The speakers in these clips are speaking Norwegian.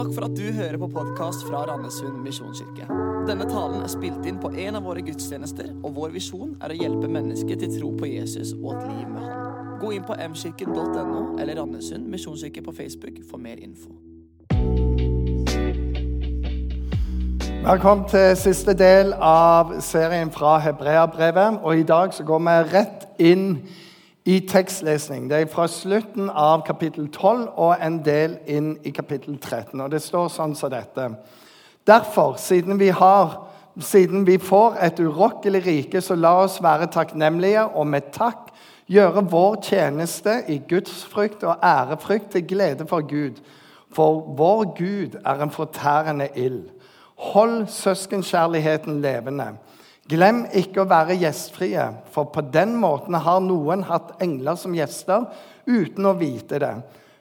Takk for at du hører på podkast fra Randesund misjonskirke. Denne talen er spilt inn på en av våre gudstjenester, og vår visjon er å hjelpe mennesker til tro på Jesus og et liv med Han. Gå inn på mkirken.no eller Randesund misjonskirke på Facebook for mer info. Velkommen til siste del av serien fra Hebreabrevet. Og I dag så går vi rett inn i tekstlesning. Det er fra slutten av kapittel 12 og en del inn i kapittel 13. Og Det står sånn som dette. Derfor, siden vi, har, siden vi får et urokkelig rike, så la oss være takknemlige og med takk gjøre vår tjeneste i gudsfrykt og ærefrykt til glede for Gud. For vår Gud er en fortærende ild. Hold søskenkjærligheten levende. Glem ikke å være gjestfrie, for på den måten har noen hatt engler som gjester uten å vite det.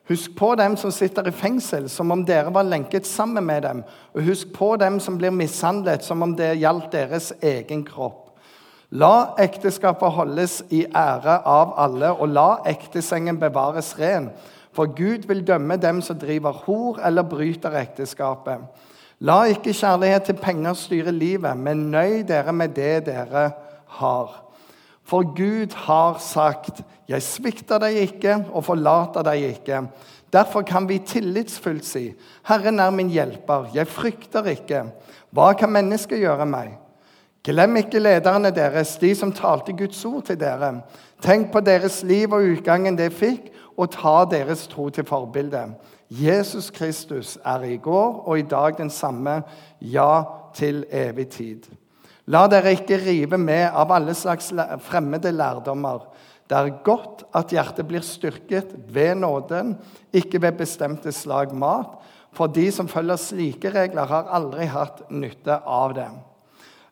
Husk på dem som sitter i fengsel, som om dere var lenket sammen med dem. Og husk på dem som blir mishandlet, som om det gjaldt deres egen kropp. La ekteskapet holdes i ære av alle, og la ektesengen bevares ren. For Gud vil dømme dem som driver hor eller bryter ekteskapet. La ikke kjærlighet til penger styre livet, men nøy dere med det dere har. For Gud har sagt, 'Jeg svikter deg ikke og forlater deg ikke.' Derfor kan vi tillitsfullt si, 'Herren er min hjelper, jeg frykter ikke.' Hva kan mennesket gjøre meg? Glem ikke lederne deres, de som talte Guds ord til dere. Tenk på deres liv og utgangen det fikk, og ta deres tro til forbilde. Jesus Kristus er i går og i dag den samme, ja, til evig tid. La dere ikke rive med av alle slags fremmede lærdommer. Det er godt at hjertet blir styrket ved nåden, ikke ved bestemte slag mat. For de som følger slike regler, har aldri hatt nytte av det.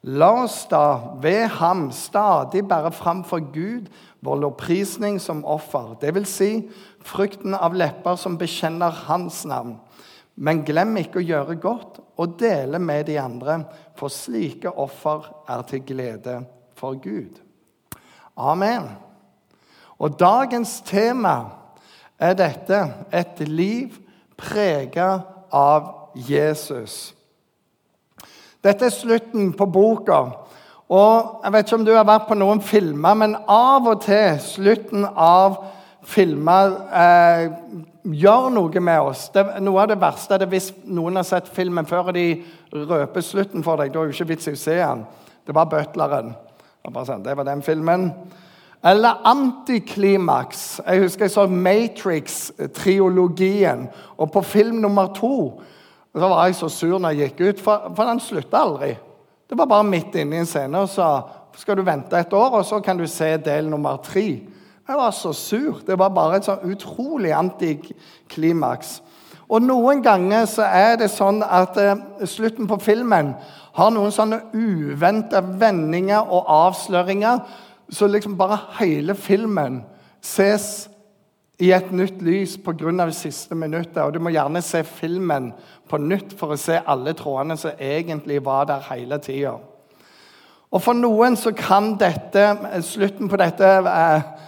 La oss da ved ham stadig bære fram for Gud vår lovprisning som offer, dvs. Si, frukten av lepper som bekjenner hans navn. Men glem ikke å gjøre godt og dele med de andre, for slike offer er til glede for Gud. Amen. Og dagens tema er dette et liv prega av Jesus. Dette er slutten på boka. Og Jeg vet ikke om du har vært på noen filmer, men av og til slutten av filmer eh, gjør noe med oss. Det, noe av det verste er det hvis noen har sett filmen før og de røper slutten for deg. Da er jo ikke vits i å se den. Det var butleren. Sånn, det var den filmen. Eller antiklimaks. Jeg husker jeg så Matrix-triologien. Og på film nummer to så var jeg så sur når jeg gikk ut, for, for den slutta aldri. Det var bare midt inne i en scene, og så skal du vente et år, og så kan du se del nummer tre. Jeg var så sur. Det var bare et sånn utrolig antiklimaks. Og noen ganger så er det sånn at eh, slutten på filmen har noen sånne uventa vendinger og avsløringer, så liksom bare hele filmen ses i et nytt lys pga. det siste minuttet. Og du må gjerne se filmen på nytt for å se alle trådene som egentlig var der hele tida. Og for noen så kan dette, slutten på dette eh, Eh,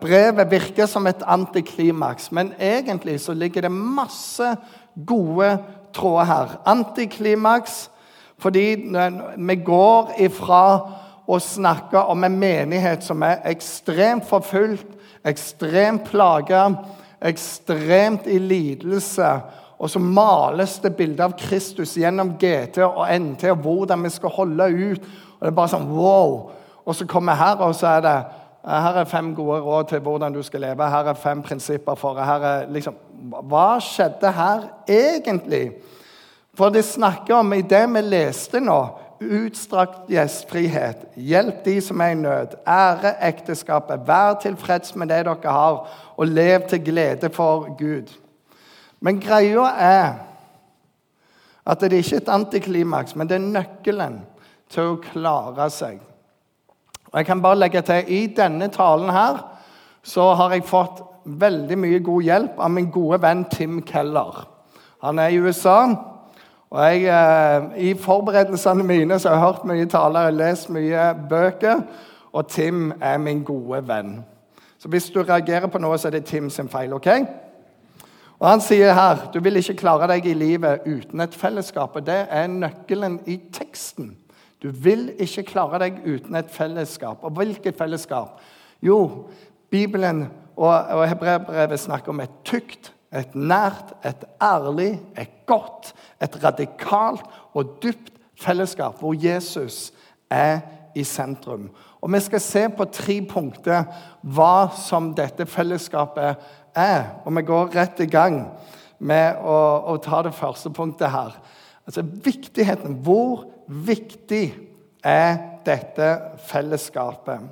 brevet virker som et antiklimaks, men egentlig så ligger det masse gode tråder her. Antiklimaks fordi vi går ifra å snakke om en menighet som er ekstremt forfulgt, ekstremt plaga, ekstremt i lidelse. Og så males det bilde av Kristus gjennom GT og NT og hvordan vi skal holde ut. Og det er bare sånn wow. Og så kommer jeg her, og så er det her er fem gode råd til hvordan du skal leve. Her er fem prinsipper for er liksom, Hva skjedde her egentlig? For det snakker om i det vi leste nå utstrakt gjestfrihet. Hjelp de som er i nød. Ære ekteskapet. Vær tilfreds med det dere har, og lev til glede for Gud. Men greia er at det er ikke et antiklimaks, men det er nøkkelen til å klare seg. Og jeg kan bare legge til I denne talen her så har jeg fått veldig mye god hjelp av min gode venn Tim Keller. Han er i USA. og jeg, eh, I forberedelsene mine så har jeg hørt mye taler, og lest mye bøker, og Tim er min gode venn. Så hvis du reagerer på noe, så er det Tim sin feil. ok? Og Han sier her du vil ikke klare deg i livet uten et fellesskap. og Det er nøkkelen i teksten. Du vil ikke klare deg uten et fellesskap. Og hvilket fellesskap? Jo, Bibelen og, Hebreabrevet snakker om et tykt, et nært, et ærlig, et godt, et radikalt og dypt fellesskap hvor Jesus er i sentrum. Og Vi skal se på tre punkter hva som dette fellesskapet er. Og vi går rett i gang med å, å ta det første punktet her. Altså viktigheten. Hvor viktig er dette fellesskapet?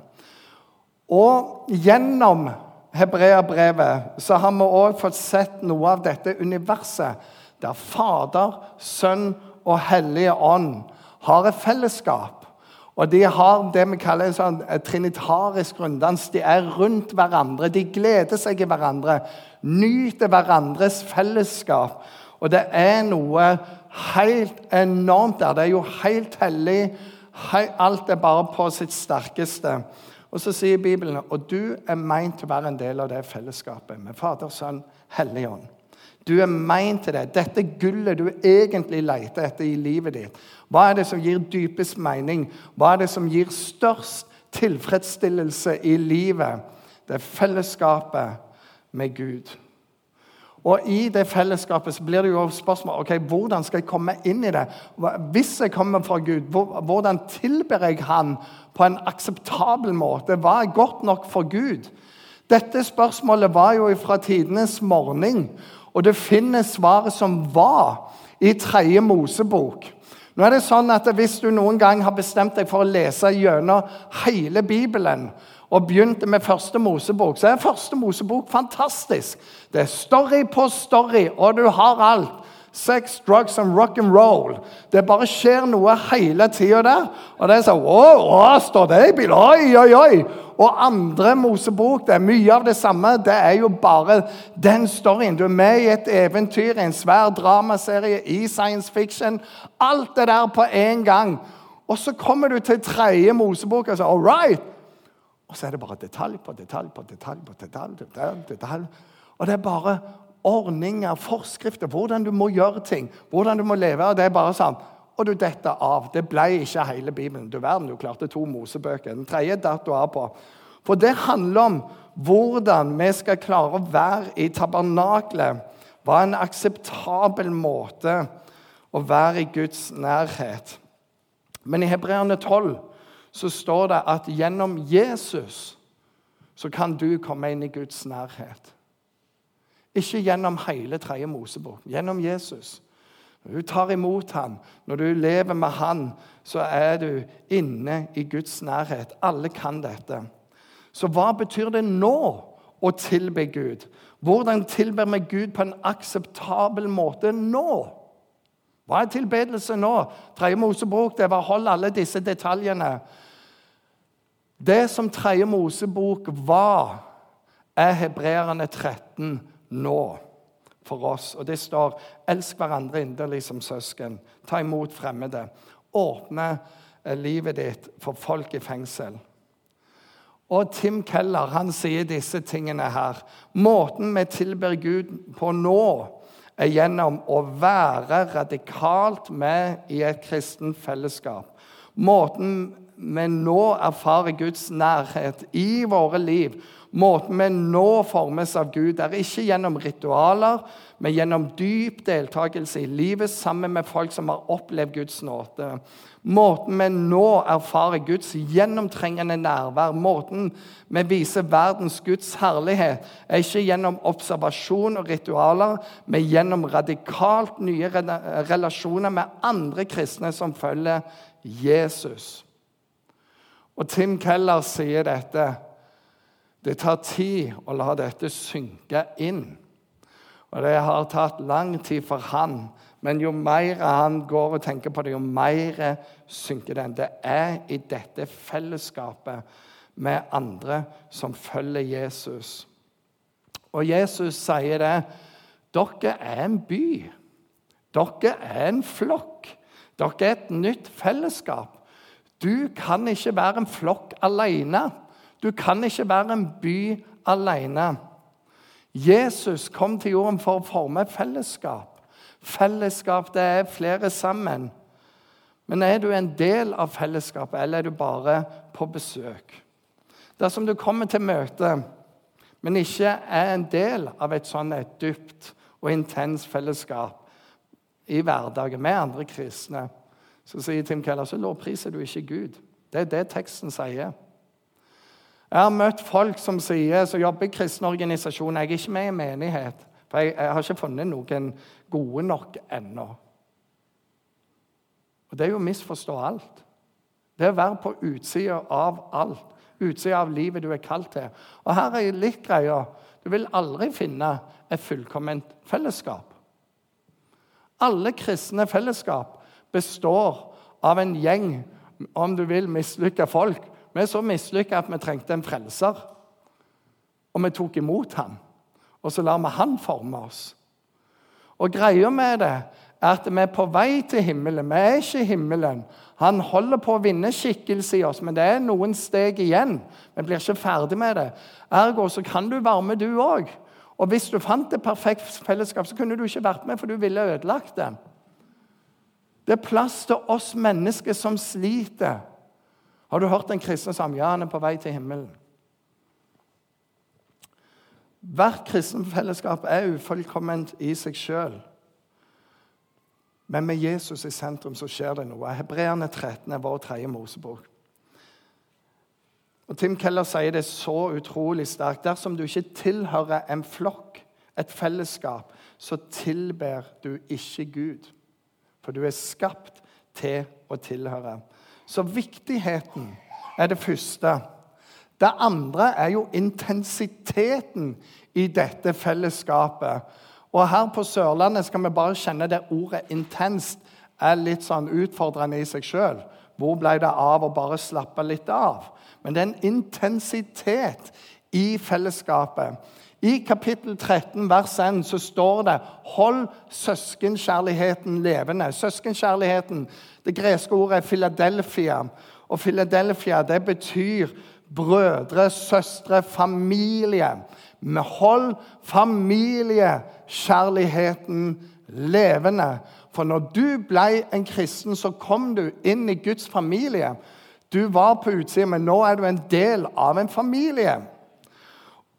Og gjennom Hebreabrevet så har vi òg fått sett noe av dette universet der Fader, Sønn og Hellige Ånd har et fellesskap. Og de har det vi kaller en sånn trinitarisk runddans. De er rundt hverandre, de gleder seg i hverandre, nyter hverandres fellesskap. Og det er noe helt enormt der. Det er jo helt hellig. Alt er bare på sitt sterkeste. Og så sier Bibelen og du er meint til å være en del av det fellesskapet med Fader, Sønn, Hellig Ånd. Du er meint til det. Dette gullet du egentlig leter etter i livet ditt. Hva er det som gir dypest mening? Hva er det som gir størst tilfredsstillelse i livet? Det er fellesskapet med Gud. Og I det fellesskapet så blir det jo spørsmål ok, hvordan skal jeg komme inn i det. Hvis jeg kommer fra Gud, hvordan tilber jeg Han på en akseptabel måte? Hva er godt nok for Gud? Dette spørsmålet var jo fra tidenes morgen. Og det finnes svaret som var i tredje Mosebok. Nå er det sånn at Hvis du noen gang har bestemt deg for å lese gjennom hele Bibelen, og begynte med første Mosebok, så er første Mosebok fantastisk. Det er story på story, og du har alt. Sex, drugs and rock and roll. Det bare skjer noe hele tida der. Og det er sånn wow, står det i bil? Oi, oi, oi! Og andre Mosebok, det er mye av det samme. Det er jo bare den storyen. Du er med i et eventyr, en svær dramaserie, i science fiction. Alt det der på én gang. Og så kommer du til tredje Mosebok og sier all right. Og så er det bare detalj på detalj på detalj på detalj. detalj, detalj. Og det er bare ordninger, forskrifter, hvordan du må gjøre ting, hvordan du må leve. og det er bare sånn, Og du detter av. Det ble ikke hele Bibelen. Du verden, du klarte to Mosebøker. Den tredje datt du av på. For det handler om hvordan vi skal klare å være i tabernaklet. Hva er en akseptabel måte å være i Guds nærhet? Men i Hebreerne 12 så står det at gjennom Jesus så kan du komme inn i Guds nærhet. Ikke gjennom hele tredje Mosebok. Gjennom Jesus. Når du tar imot ham, når du lever med han, så er du inne i Guds nærhet. Alle kan dette. Så hva betyr det nå å tilbe Gud? Hvordan tilber vi Gud på en akseptabel måte nå? Hva er tilbedelse nå? Tredje Mosebok det var hold alle disse detaljene. Det som Tredje Mosebok var, er hebreerne 13 nå for oss. Og det står 'elsk hverandre inderlig som søsken'. Ta imot fremmede. Åpne eh, livet ditt for folk i fengsel. Og Tim Keller han sier disse tingene her. Måten vi tilber Gud på nå, er gjennom å være radikalt med i et kristent fellesskap. Måten vi nå erfarer Guds nærhet i våre liv, Måten vi nå formes av Gud, er ikke gjennom ritualer, men gjennom dyp deltakelse i livet sammen med folk som har opplevd Guds nåde. Måten vi nå erfarer Guds gjennomtrengende nærvær, måten vi viser verdens Guds herlighet, er ikke gjennom observasjon og ritualer, men gjennom radikalt nye relasjoner med andre kristne som følger Jesus. Og Tim Keller sier dette. Det tar tid å la dette synke inn. Og det har tatt lang tid for han. Men jo mer han går og tenker på det, jo mer synker den. Det er i dette fellesskapet med andre som følger Jesus. Og Jesus sier det. Dere er en by. Dere er en flokk. Dere er et nytt fellesskap. Du kan ikke være en flokk alene. Du kan ikke være en by alene. Jesus kom til jorden for å forme fellesskap. Fellesskap det er flere sammen. Men er du en del av fellesskapet, eller er du bare på besøk? Dersom du kommer til møte, men ikke er en del av et sånn et dypt og intens fellesskap i hverdagen med andre kristne, så sier Tim Keller så lovpriser du ikke Gud. Det er det teksten sier. Jeg har møtt folk som sier, som jobber i kristne organisasjoner Jeg er ikke med i menighet, for jeg, jeg har ikke funnet noen gode nok ennå. Og Det er jo å misforstå alt. Det er å være på utsida av alt. Utsida av livet du er kalt til. Og her er litt greia. Du vil aldri finne et fullkomment fellesskap. Alle kristne fellesskap består av en gjeng, om du vil, mislykka folk. Vi er så mislykka at vi trengte en frelser. Og vi tok imot ham. Og så lar vi han forme oss. Og greia med det er at vi er på vei til himmelen. Vi er ikke i himmelen. Han holder på å vinne skikkelse i oss, men det er noen steg igjen. Vi blir ikke ferdig med det. Ergo så kan du varme, du òg. Og hvis du fant et perfekt fellesskap, så kunne du ikke vært med, for du ville ødelagt det. Det er plass til oss mennesker som sliter. Har du hørt en kristne som ja, han er på vei til himmelen? Hvert kristenfellesskap er ufullkomment i seg sjøl. Men med Jesus i sentrum så skjer det noe. Hebreerne 13 er vår tredje Mosebok. Og Tim Keller sier det så utrolig sterkt. Dersom du ikke tilhører en flokk, et fellesskap, så tilber du ikke Gud. For du er skapt til å tilhøre. Så viktigheten er det første. Det andre er jo intensiteten i dette fellesskapet. Og her på Sørlandet skal vi bare kjenne det ordet 'intenst' er litt sånn utfordrende i seg sjøl. Hvor ble det av å bare slappe litt av? Men det er en intensitet i fellesskapet. I kapittel 13, vers 1, så står det 'Hold søskenkjærligheten levende'. Søskenkjærligheten, Det greske ordet er Philadelphia. Og Philadelphia det betyr brødre, søstre, familie. Vi hold familiekjærligheten levende. For når du ble en kristen, så kom du inn i Guds familie. Du var på utsida, men nå er du en del av en familie.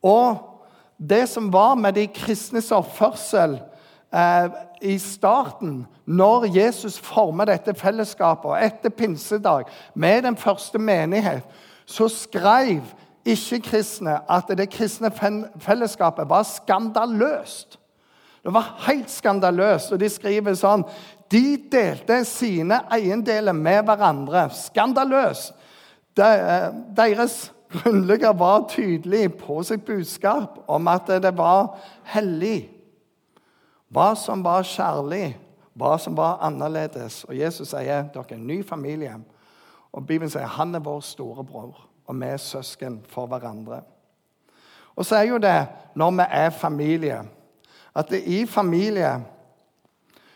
Og det som var med de kristnes oppførsel eh, i starten, når Jesus formet dette fellesskapet, og etter pinsedag, med den første menighet, så skrev ikke-kristne at det kristne fellesskapet var skandaløst. Det var helt skandaløst. Og de skriver sånn de delte sine eiendeler med hverandre. Skandaløst! Eh, deres grunnlegger var tydelig på sitt budskap om at det var hellig. Hva som var kjærlig, hva som var annerledes. Og Jesus sier dere er en ny familie. Og Bibelen sier han er vår storebror, og vi er søsken for hverandre. Og så er jo det når vi er familie, at i familie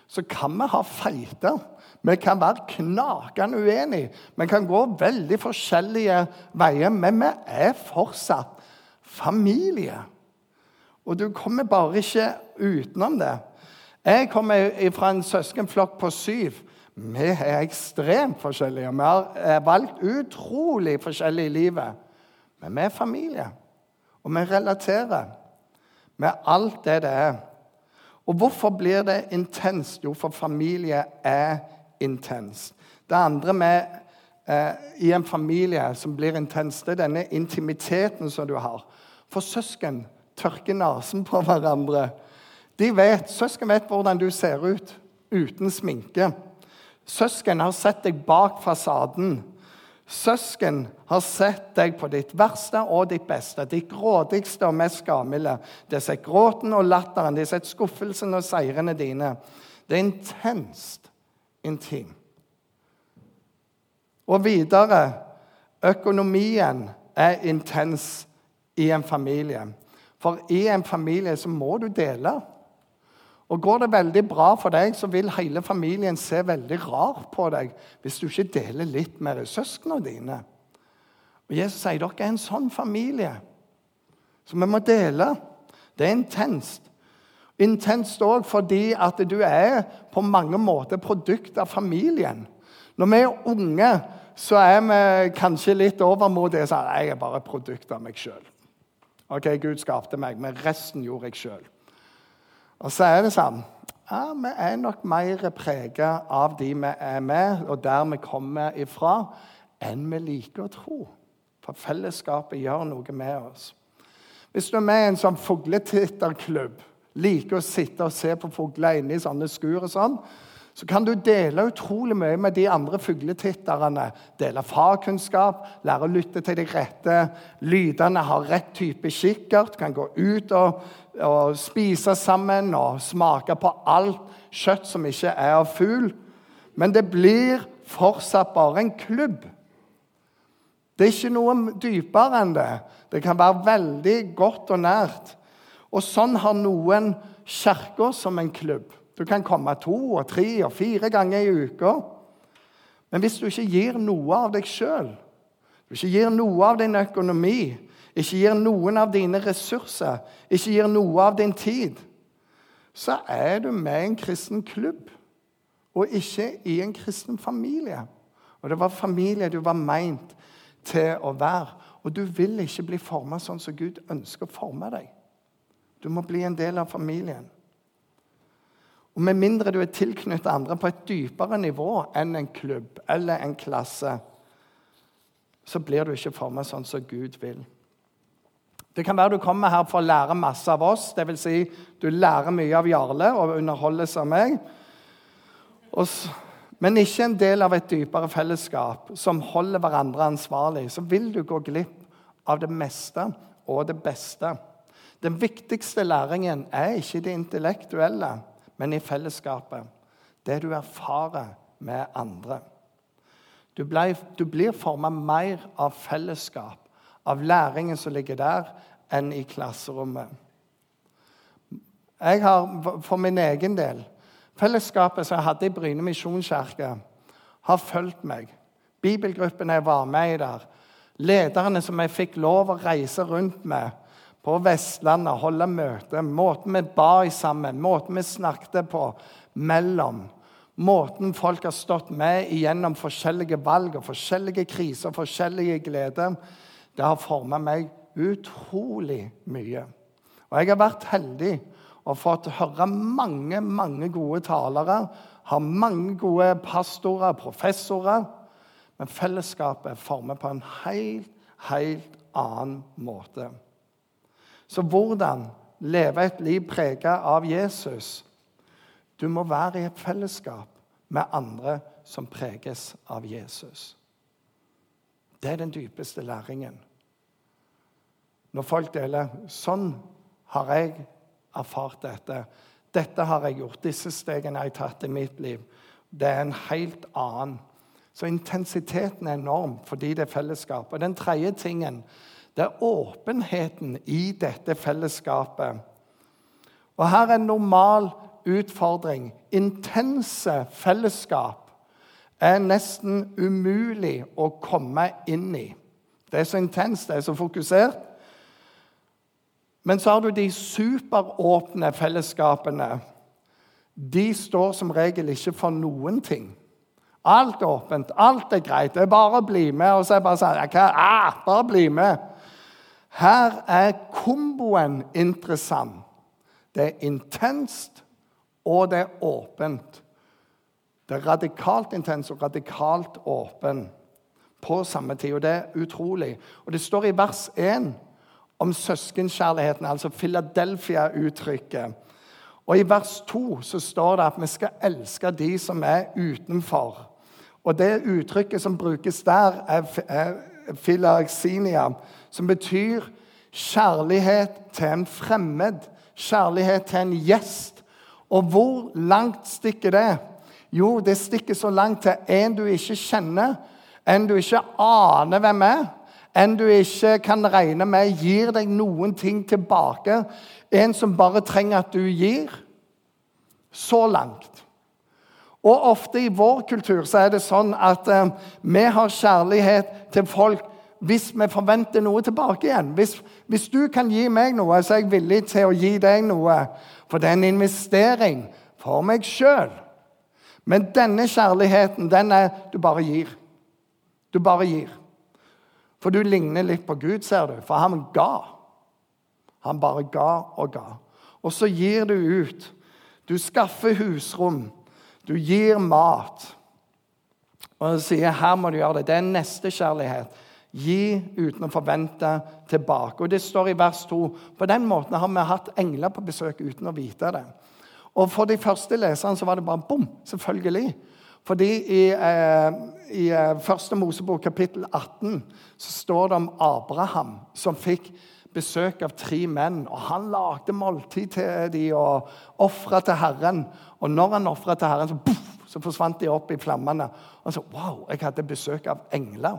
så kan vi ha feiter. Vi kan være knakende uenige. Vi kan gå veldig forskjellige veier, men vi er fortsatt familie. Og du kommer bare ikke utenom det. Jeg kommer fra en søskenflokk på syv. Vi er ekstremt forskjellige. Vi har valgt utrolig forskjellig i livet. Men vi er familie, og vi relaterer med alt det det er. Og hvorfor blir det intenst? Jo, for familie er intenst. Det andre med eh, i en familie som blir intens, det er denne intimiteten som du har. For søsken tørker nesen på hverandre. De vet, Søsken vet hvordan du ser ut uten sminke. Søsken har sett deg bak fasaden. Søsken har sett deg på ditt verste og ditt beste, ditt grådigste og mest gavmilde. De har sett gråten og latteren, de har sett skuffelsen og seirene dine. Det er intenst intim. Og videre økonomien er intens i en familie. For i en familie så må du dele. Og Går det veldig bra for deg, så vil hele familien se veldig rart på deg hvis du ikke deler litt med søsknene dine. Og Jesus sier dere er en sånn familie, så vi må dele. Det er intenst. Intenst òg fordi at du er på mange måter produkt av familien. Når vi er unge, så er vi kanskje litt overmodige. Så jeg er bare produkt av meg sjøl. Ok, Gud skapte meg, men resten gjorde jeg sjøl. Og så er det sånn ja, Vi er nok mer prega av de vi er med, og der vi kommer ifra, enn vi liker å tro. For fellesskapet gjør noe med oss. Hvis du er med i en sånn fugletitterklubb, liker å sitte og se på fugler inne i sånne skur og sånn, så kan du dele utrolig mye med de andre fugletitterne. Dele fagkunnskap, lære å lytte til de rette lydene, ha rett type kikkert. Kan gå ut og, og, spise sammen og smake på alt kjøtt som ikke er av fugl. Men det blir fortsatt bare en klubb. Det er ikke noe dypere enn det. Det kan være veldig godt og nært. Og sånn har noen kirker som en klubb. Du kan komme to og tre og fire ganger i uka. Men hvis du ikke gir noe av deg sjøl, du ikke gir noe av din økonomi, ikke gir noen av dine ressurser, ikke gir noe av din tid, så er du med i en kristen klubb og ikke i en kristen familie. Og det var familie du var meint til å være. Og du vil ikke bli forma sånn som Gud ønsker å forme deg. Du må bli en del av familien. Og Med mindre du er tilknyttet andre på et dypere nivå enn en klubb eller en klasse, så blir du ikke formet sånn som Gud vil. Det kan være du kommer her for å lære masse av oss, dvs. Si, du lærer mye av Jarle og underholdes av meg, men ikke en del av et dypere fellesskap som holder hverandre ansvarlig. Så vil du gå glipp av det meste og det beste. Den viktigste læringen er ikke det intellektuelle men i fellesskapet. Det du erfarer med andre. Du, ble, du blir forma mer av fellesskap, av læringen som ligger der, enn i klasserommet. Jeg har for min egen del Fellesskapet som jeg hadde i Bryne misjonskirke, har fulgt meg. Bibelgruppen jeg var med i der, lederne som jeg fikk lov å reise rundt med, på Vestlandet, holde møte, måten vi ba sammen, måten vi snakket på mellom. Måten folk har stått med igjennom forskjellige valg og forskjellige kriser og forskjellige gleder, det har formet meg utrolig mye. Og jeg har vært heldig og fått høre mange, mange gode talere. Har mange gode pastorer, professorer. Men fellesskapet former på en helt, helt annen måte. Så hvordan leve et liv preget av Jesus? Du må være i et fellesskap med andre som preges av Jesus. Det er den dypeste læringen. Når folk deler 'Sånn har jeg erfart dette. Dette har jeg gjort. Disse stegene har jeg tatt i mitt liv.' Det er en helt annen. Så intensiteten er enorm fordi det er fellesskap. Og den tredje tingen det er åpenheten i dette fellesskapet. Og her er en normal utfordring. Intense fellesskap er nesten umulig å komme inn i. Det er så intenst, det er så fokusert. Men så har du de superåpne fellesskapene. De står som regel ikke for noen ting. Alt er åpent, alt er greit. Det er bare å bli med. Og så er det bare sånn ah, Bare bli med. Her er komboen interessant. Det er intenst, og det er åpent. Det er radikalt intenst og radikalt åpen på samme tid. Og det er utrolig. Og det står i vers 1 om søskenkjærligheten, altså Philadelphia-uttrykket. Og i vers 2 så står det at vi skal elske de som er utenfor. Og det uttrykket som brukes der, er filaxinia, som betyr kjærlighet til en fremmed, kjærlighet til en gjest. Og hvor langt stikker det? Jo, det stikker så langt til en du ikke kjenner, en du ikke aner hvem er, en du ikke kan regne med gir deg noen ting tilbake, en som bare trenger at du gir. Så langt. Og ofte i vår kultur så er det sånn at eh, vi har kjærlighet til folk hvis vi forventer noe tilbake igjen. Hvis, hvis, du kan gi meg noe, så er jeg villig til å gi deg noe. For det er en investering for meg sjøl. Men denne kjærligheten, den er du bare gir. Du bare gir. For du ligner litt på Gud, ser du. For han ga. Han bare ga og ga. Og så gir du ut. Du skaffer husrom. Du gir mat. Og sier her må du gjøre det. Det er neste kjærlighet. Gi uten å forvente tilbake. Og Det står i vers 2. På den måten har vi hatt engler på besøk uten å vite det. Og For de første leserne så var det bare bom, selvfølgelig. Fordi i, eh, i eh, første Mosebok kapittel 18 så står det om Abraham som fikk besøk av tre menn. og Han lagde måltid til dem og ofra til Herren. Og når han ofra til Herren, så, puff, så forsvant de opp i flammene. Og han sa wow, jeg hadde besøk av engler.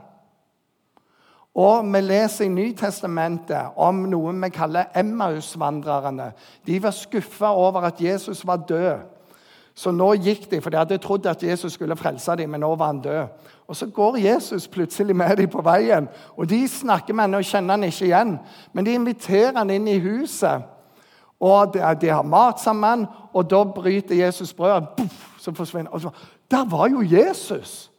Og vi leser i Nytestamentet om noe vi kaller Emmaus-vandrerne. De var skuffa over at Jesus var død. Så nå gikk de, for de hadde trodd at Jesus skulle frelse dem, men nå var han død. Og Så går Jesus plutselig med dem på veien, og de snakker med ham og kjenner han ikke igjen. Men de inviterer han inn i huset, og de, har mat sammen. Og da bryter Jesus brødet, så forsvinner og så, Der var jo Jesus!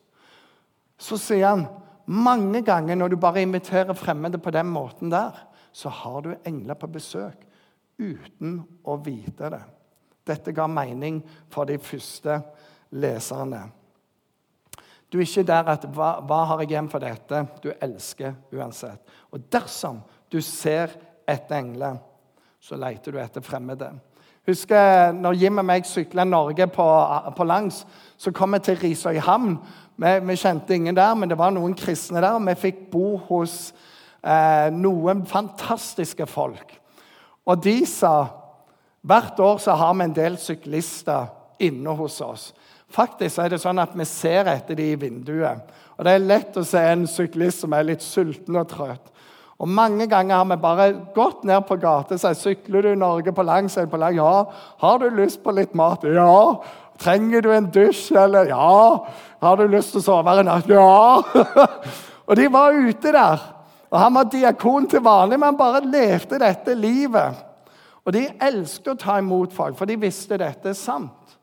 Så sier han mange ganger når du bare inviterer fremmede på den måten der, så har du engler på besøk uten å vite det. Dette ga mening for de første leserne. Du er ikke der at hva, 'Hva har jeg igjen for dette?' Du elsker uansett. Og dersom du ser etter engler, så leter du etter fremmede. Husker når Jim og meg sykla Norge på, på langs, så kom vi til Risøyhamn. Vi, vi, kjente ingen der, men det var noen kristne der. Vi fikk bo hos eh, noen fantastiske folk. Og de sa hvert år så har vi en del syklister inne hos oss. Faktisk er det sånn at vi ser etter dem i vinduet. Og Det er lett å se en syklist som er litt sulten og trøtt. Og Mange ganger har vi bare gått ned på gata og sagt sykler du i Norge på langs. På lang? Ja. Har du lyst på litt mat? Ja. Trenger du en dusj? Eller ja. Har du lyst til å sove en natt? Ja. og de var ute der. Og Han var diakon til vanlig, men bare levde dette livet. Og de elsket å ta imot folk, for de visste dette er sant.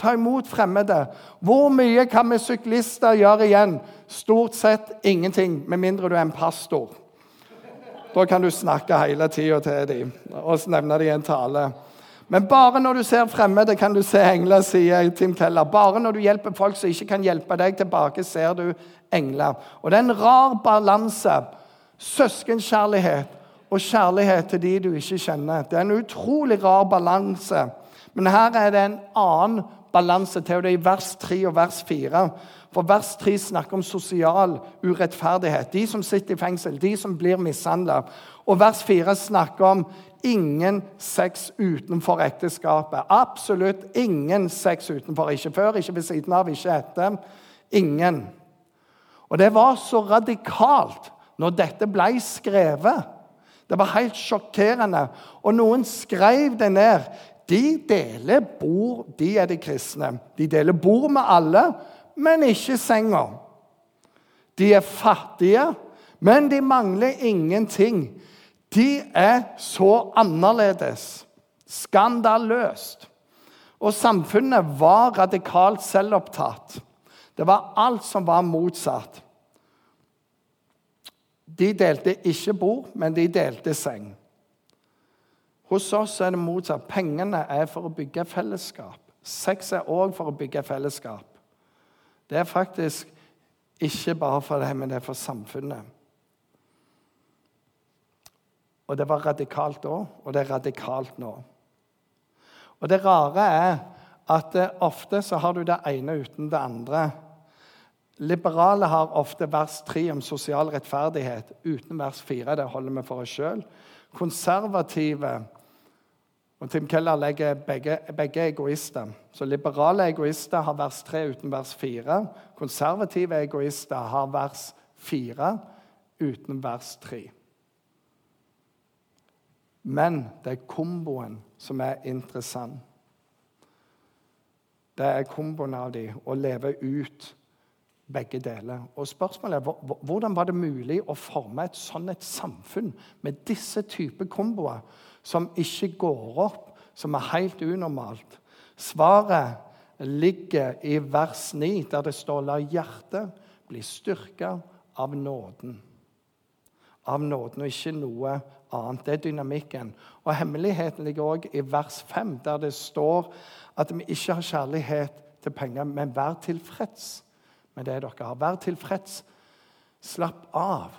Ta imot fremmede. Hvor mye kan vi syklister gjøre igjen? Stort sett ingenting, med mindre du er en pastor. Da kan du snakke hele tida til dem og nevne dem i en tale. Men bare når du ser fremmede, kan du se engler, sier Tim Keller. Bare når du hjelper folk som ikke kan hjelpe deg tilbake, ser du engler. Og det er en rar balanse. Søskenkjærlighet og kjærlighet til de du ikke kjenner. Det er en utrolig rar balanse. Men her er det en annen balanse til det i vers 3 og vers 4. For vers 3 snakker om sosial urettferdighet. De som sitter i fengsel, de som blir mishandla. Og vers 4 snakker om ingen sex utenfor ekteskapet. Absolutt ingen sex utenfor. Ikke før, ikke ved siden av, ikke etter. Ingen. Og det var så radikalt når dette ble skrevet. Det var helt sjokkerende. Og noen skrev det ned. De deler bord, de er de kristne. De deler bord med alle, men ikke senga. De er fattige, men de mangler ingenting. De er så annerledes. Skandaløst. Og samfunnet var radikalt selvopptatt. Det var alt som var motsatt. De delte ikke bord, men de delte seng. Hos oss er det motsatt. Pengene er for å bygge fellesskap. Sex er òg for å bygge fellesskap. Det er faktisk ikke bare for det, men det er for samfunnet. Og det var radikalt da, og det er radikalt nå. Og det rare er at eh, ofte så har du det ene uten det andre. Liberale har ofte vers 3 om sosial rettferdighet uten vers 4. Det holder vi for oss sjøl. Konservative og Tim Keller legger begge, begge egoister. Så Liberale egoister har vers 3 uten vers 4. Konservative egoister har vers 4 uten vers 3. Men det er komboen som er interessant. Det er komboen av dem å leve ut begge deler. Og spørsmålet er hvordan var det mulig å forme et sånt et samfunn med disse typer komboer som ikke går opp, som er helt unormalt? Svaret ligger i vers 9, der det står 'La hjertet bli styrka av nåden'. Av nåden og ikke noe annet. Det er dynamikken. Og Hemmeligheten ligger òg i vers 5, der det står at vi ikke har kjærlighet til penger, men vær tilfreds med det dere har. Vær tilfreds. Slapp av.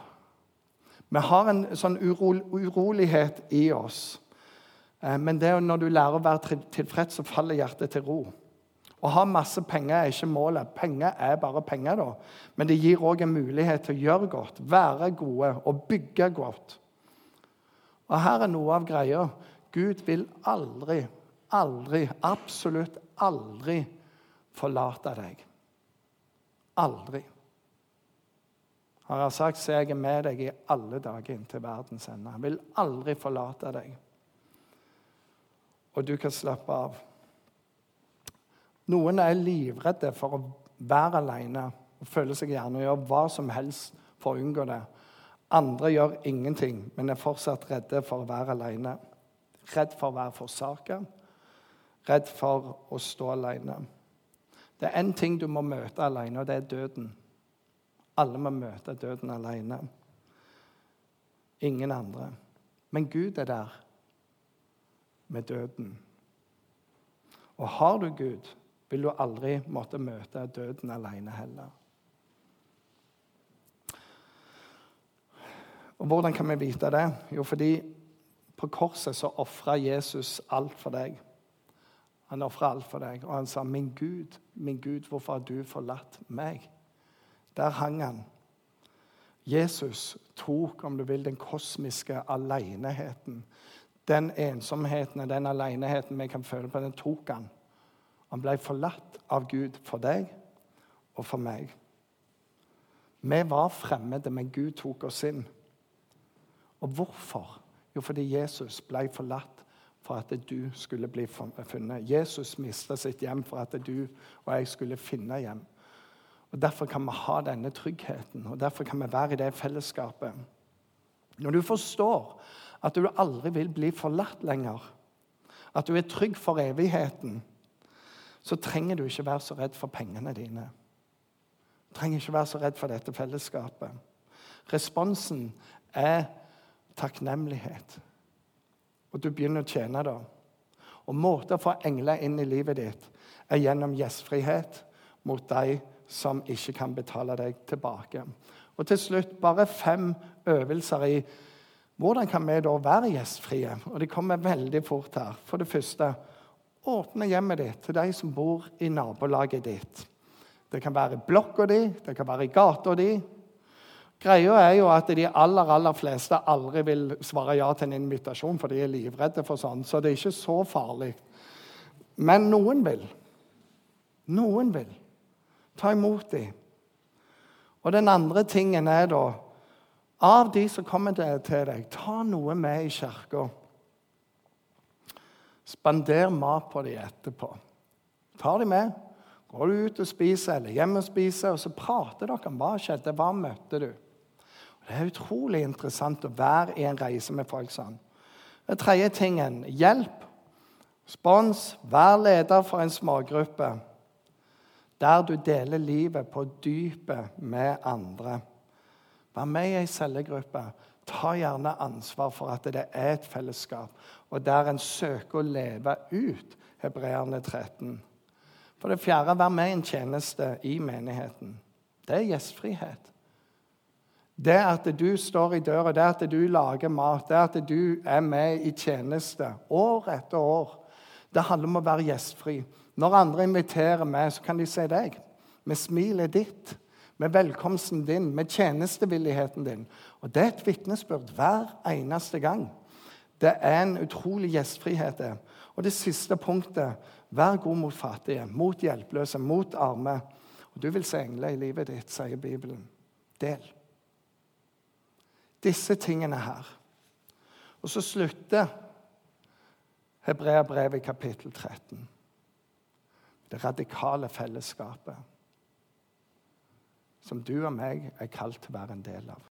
Vi har en sånn urolighet i oss. Eh, men det er når du lærer å være tilfreds, så faller hjertet til ro. Å ha masse penger er ikke målet. Penger er bare penger. da. Men det gir òg en mulighet til å gjøre godt, være gode og bygge godt. Og her er noe av greia. Gud vil aldri, aldri, absolutt aldri forlate deg. Aldri. Han har sagt så jeg er med deg i alle dager inntil verdens ende. Han vil aldri forlate deg. Og du kan slappe av. Noen er livredde for å være alene og føler seg gjerne og gjør hva som helst for å unngå det. Andre gjør ingenting, men er fortsatt redde for å være alene. Redd for å være forsaka, redd for å stå alene. Det er én ting du må møte alene, og det er døden. Alle må møte døden alene. Ingen andre. Men Gud er der med døden. Og har du Gud, vil du aldri måtte møte døden alene heller. Og Hvordan kan vi vite det? Jo, fordi på korset så ofra Jesus alt for deg. Han ofra alt for deg, og han sa, 'Min Gud, min Gud, hvorfor har du forlatt meg?' Der hang han. Jesus tok, om du vil, den kosmiske aleneheten. Den ensomheten og den aleneheten vi kan føle på, den tok han. Han ble forlatt av Gud for deg og for meg. Vi var fremmede, men Gud tok oss inn. Og hvorfor? Jo, fordi Jesus ble forlatt for at du skulle bli funnet. Jesus mista sitt hjem for at du og jeg skulle finne hjem. Og Derfor kan vi ha denne tryggheten, og derfor kan vi være i det fellesskapet. Når du forstår at du aldri vil bli forlatt lenger, at du er trygg for evigheten, så trenger du ikke være så redd for pengene dine. Du trenger ikke være så redd for dette fellesskapet. Responsen er takknemlighet. Og du begynner å tjene da. Og måten å få engler inn i livet ditt er gjennom gjestfrihet mot de som ikke kan betale deg tilbake. Og til slutt bare fem øvelser i hvordan kan vi da være gjestfrie? Og De kommer veldig fort her. For det første åpne hjemmet ditt til de som bor i nabolaget ditt. Det kan være i blokka di, det kan være i gata di. Greia er jo at de aller aller fleste aldri vil svare ja til en invitasjon, for de er livredde for sånn. Så det er ikke så farlig. Men noen vil. Noen vil. Ta imot dem. Og den andre tingen er da Av de som kommer til deg, ta noe med i kirka. Spander mat på dem etterpå. Ta dem med. Går du ut og spiser, eller hjem og spiser, og så prater dere om hva skjedde, hva møtte du? Og det er utrolig interessant å være i en reise med folk sånn. Den tredje tingen hjelp. Spons. Vær leder for en smågruppe der du deler livet på dypet med andre. Vær med i ei cellegruppe. Ta gjerne ansvar for at det er et fellesskap og der en søker å leve ut Hebreerne 13. For det fjerde, vær med i en tjeneste i menigheten. Det er gjestfrihet. Det at du står i døra, det at du lager mat, det at du er med i tjeneste år etter år, det handler om å være gjestfri. Når andre inviterer meg, så kan de si deg. Med smilet ditt, med velkomsten din, med tjenestevilligheten din. Og Det er et vitnesbyrd hver eneste gang. Det er en utrolig gjestfrihet. det. Og det siste punktet vær god mot fattige, mot hjelpeløse, mot arme. Og Du vil se engler i livet ditt, sier Bibelen. Del. Disse tingene her. Og så slutter Hebreabrevet kapittel 13. Det radikale fellesskapet. som du og meg er kalt til å være en del av.